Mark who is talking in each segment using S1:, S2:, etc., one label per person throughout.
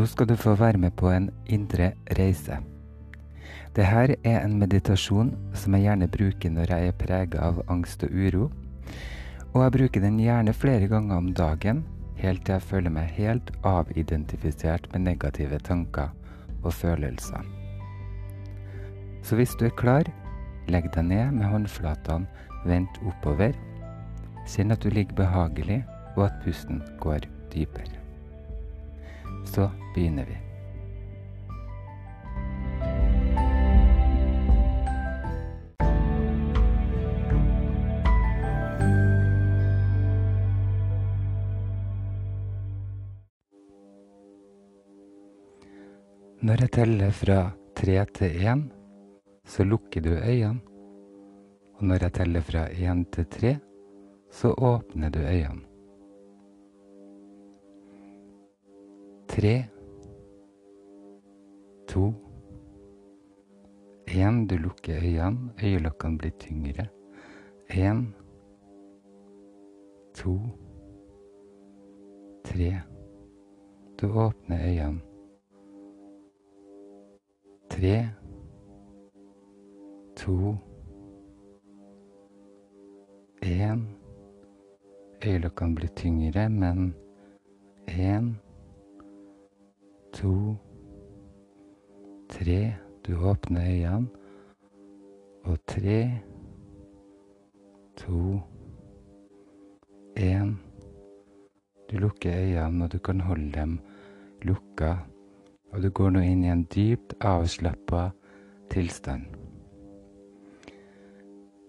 S1: Nå skal du få være med på en indre reise. Dette er en meditasjon som jeg gjerne bruker når jeg er prega av angst og uro. Og jeg bruker den gjerne flere ganger om dagen, helt til jeg føler meg helt avidentifisert med negative tanker og følelser. Så hvis du er klar, legg deg ned med håndflatene vendt oppover. Kjenn at du ligger behagelig, og at pusten går dypere så begynner vi. Når jeg teller fra tre til én, så lukker du øynene. Og når jeg teller fra én til tre, så åpner du øynene. Tre, to, én. Du lukker øynene. Øyelokkene blir tyngre. Én, to, tre. Du åpner øynene. Tre, to, én. Øyelokkene blir tyngre, men én to, tre. Du åpner øynene. Og tre, to, én. Du lukker øynene, og du kan holde dem lukka. Og du går nå inn i en dypt avslappa tilstand.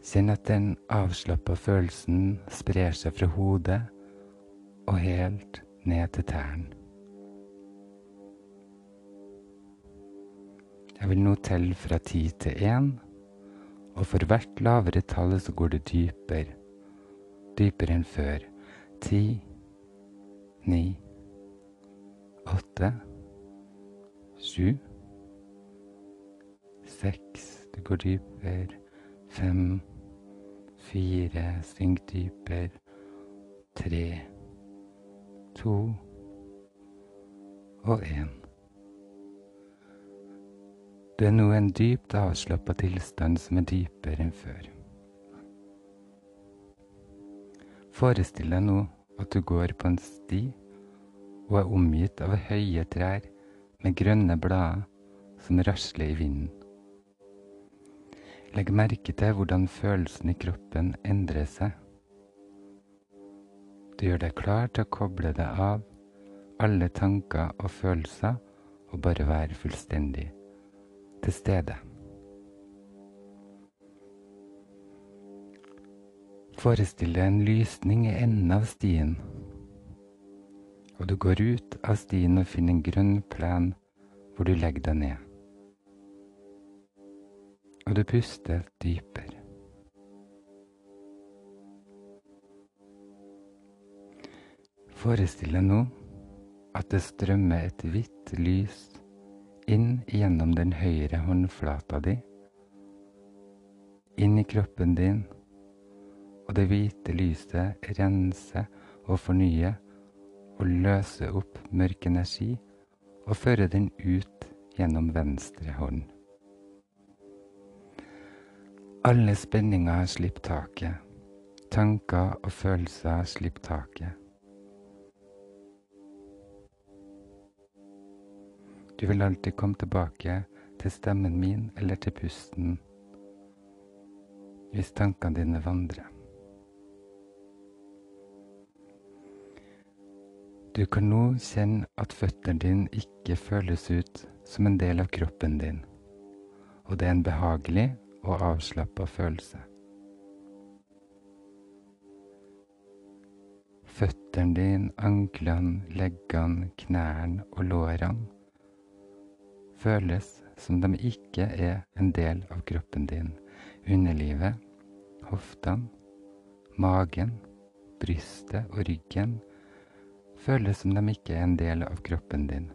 S1: Kjenn at den avslappa følelsen sprer seg fra hodet og helt ned til tærne. Jeg vil nå telle fra ti til én, og for hvert lavere tall så går det dypere. Dypere enn før. Ti, ni, åtte, sju, seks Det går dypere. Fem, fire, synk dypere. Tre, to og én. Du er nå en dypt avslappa tilstand som er dypere enn før. Forestill deg nå at du går på en sti og er omgitt av høye trær med grønne blader som rasler i vinden. Legg merke til hvordan følelsen i kroppen endrer seg. Du gjør deg klar til å koble deg av alle tanker og følelser og bare være fullstendig til stede. Forestill deg en lysning i enden av stien, og du går ut av stien og finner en grønn plen hvor du legger deg ned. Og du puster dypere. Forestill deg nå at det strømmer et hvitt lys inn gjennom den høyre håndflata di, inn i kroppen din, og det hvite lyset renser og fornyer og løser opp mørk energi og fører den ut gjennom venstre hånd. Alle spenninger slipper taket. Tanker og følelser slipper taket. Du vil alltid komme tilbake til stemmen min eller til pusten hvis tankene dine vandrer. Du kan nå kjenne at føttene dine ikke føles ut som en del av kroppen din, og det er en behagelig og avslappa følelse. Føttene dine, anklene, leggene, knærne og lårene føles som de ikke er en del av kroppen din. Underlivet, hoftene, magen, brystet og ryggen føles som de ikke er en del av kroppen din.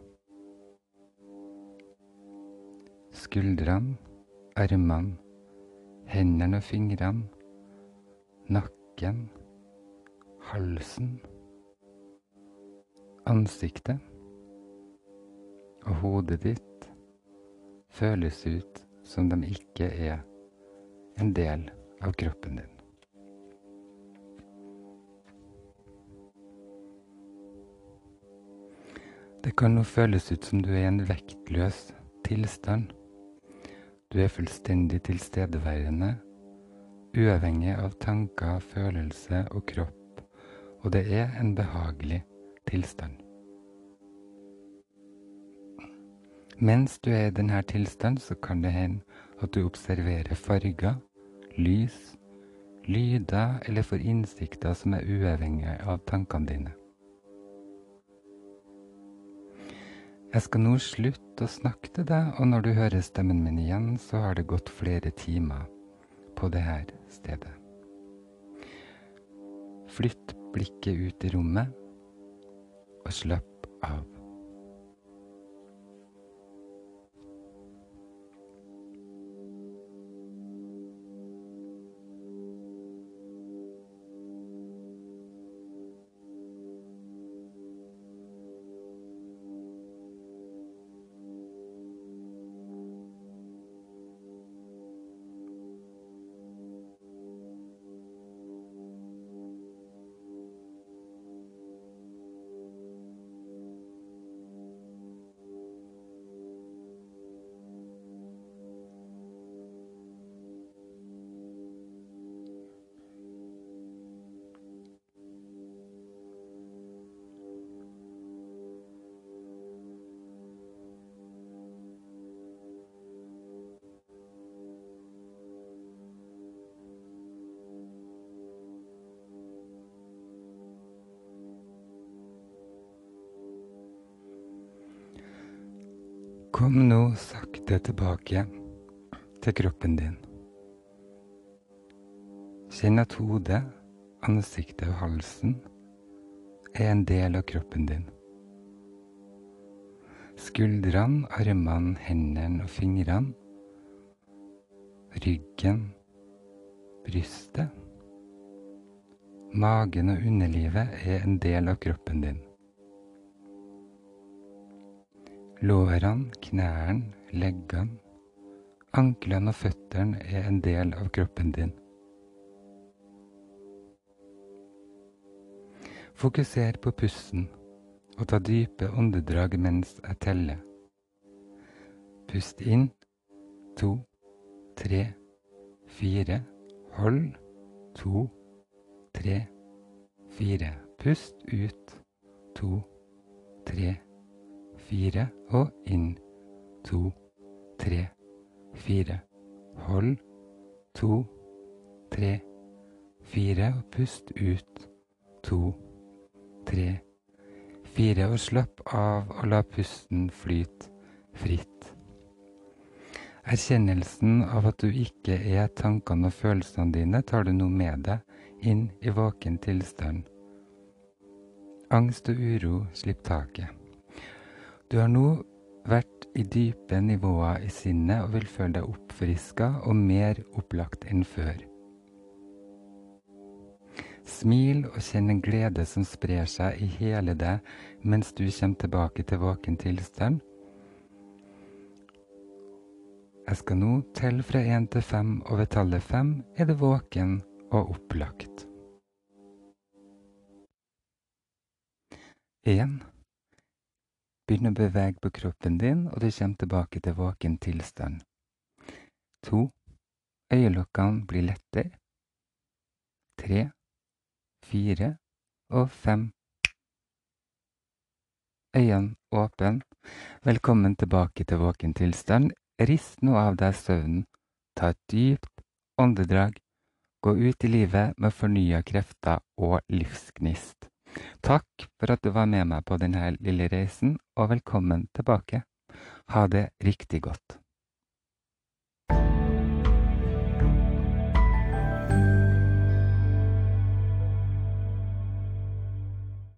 S1: Skuldrene, armene, hendene og fingrene, nakken, halsen, ansiktet og hodet ditt føles ut som de ikke er en del av kroppen din. Det kan nå føles ut som du er i en vektløs tilstand. Du er fullstendig tilstedeværende, uavhengig av tanker, følelse og kropp, og det er en behagelig tilstand. Mens du er i denne tilstand, så kan det hende at du observerer farger, lys, lyder eller får innsikter som er uavhengige av tankene dine. Jeg skal nå slutte å snakke til deg, og når du hører stemmen min igjen, så har det gått flere timer på dette stedet. Flytt blikket ut i rommet, og slapp av. Kom nå sakte tilbake til kroppen din. Kjenn at hodet, ansiktet og halsen er en del av kroppen din. Skuldrene, armene, hendene og fingrene, ryggen, brystet, magen og underlivet er en del av kroppen din. Lårene, knærne, leggene, anklene og føttene er en del av kroppen din. Fokuser på pusten og ta dype åndedrag mens jeg teller. Pust inn to, tre, fire. Hold to, tre, fire. Pust ut to, tre, fire fire og inn. To, tre, fire. Hold. To, tre, fire og pust ut. To, tre, fire og slapp av og la pusten flyte fritt. Erkjennelsen av at du ikke er tankene og følelsene dine, tar du nå med deg inn i våken tilstand. Angst og uro slipper taket. Du har nå vært i dype nivåer i sinnet og vil føle deg oppfriska og mer opplagt enn før. Smil og kjenn en glede som sprer seg i hele deg mens du kommer tilbake til våken tilstand. Jeg skal nå telle fra én til fem, og ved tallet fem er det våken og opplagt. Én. Begynn å bevege på kroppen din, og du kommer tilbake til våken tilstand. To. Øyelokkene blir lettere. Tre, fire og fem. Øynene åpne. Velkommen tilbake til våken tilstand. Rist nå av deg søvnen. Ta et dypt åndedrag. Gå ut i livet med fornya krefter og livsgnist. Takk for at du var med meg på denne lille reisen, og velkommen tilbake. Ha det riktig godt.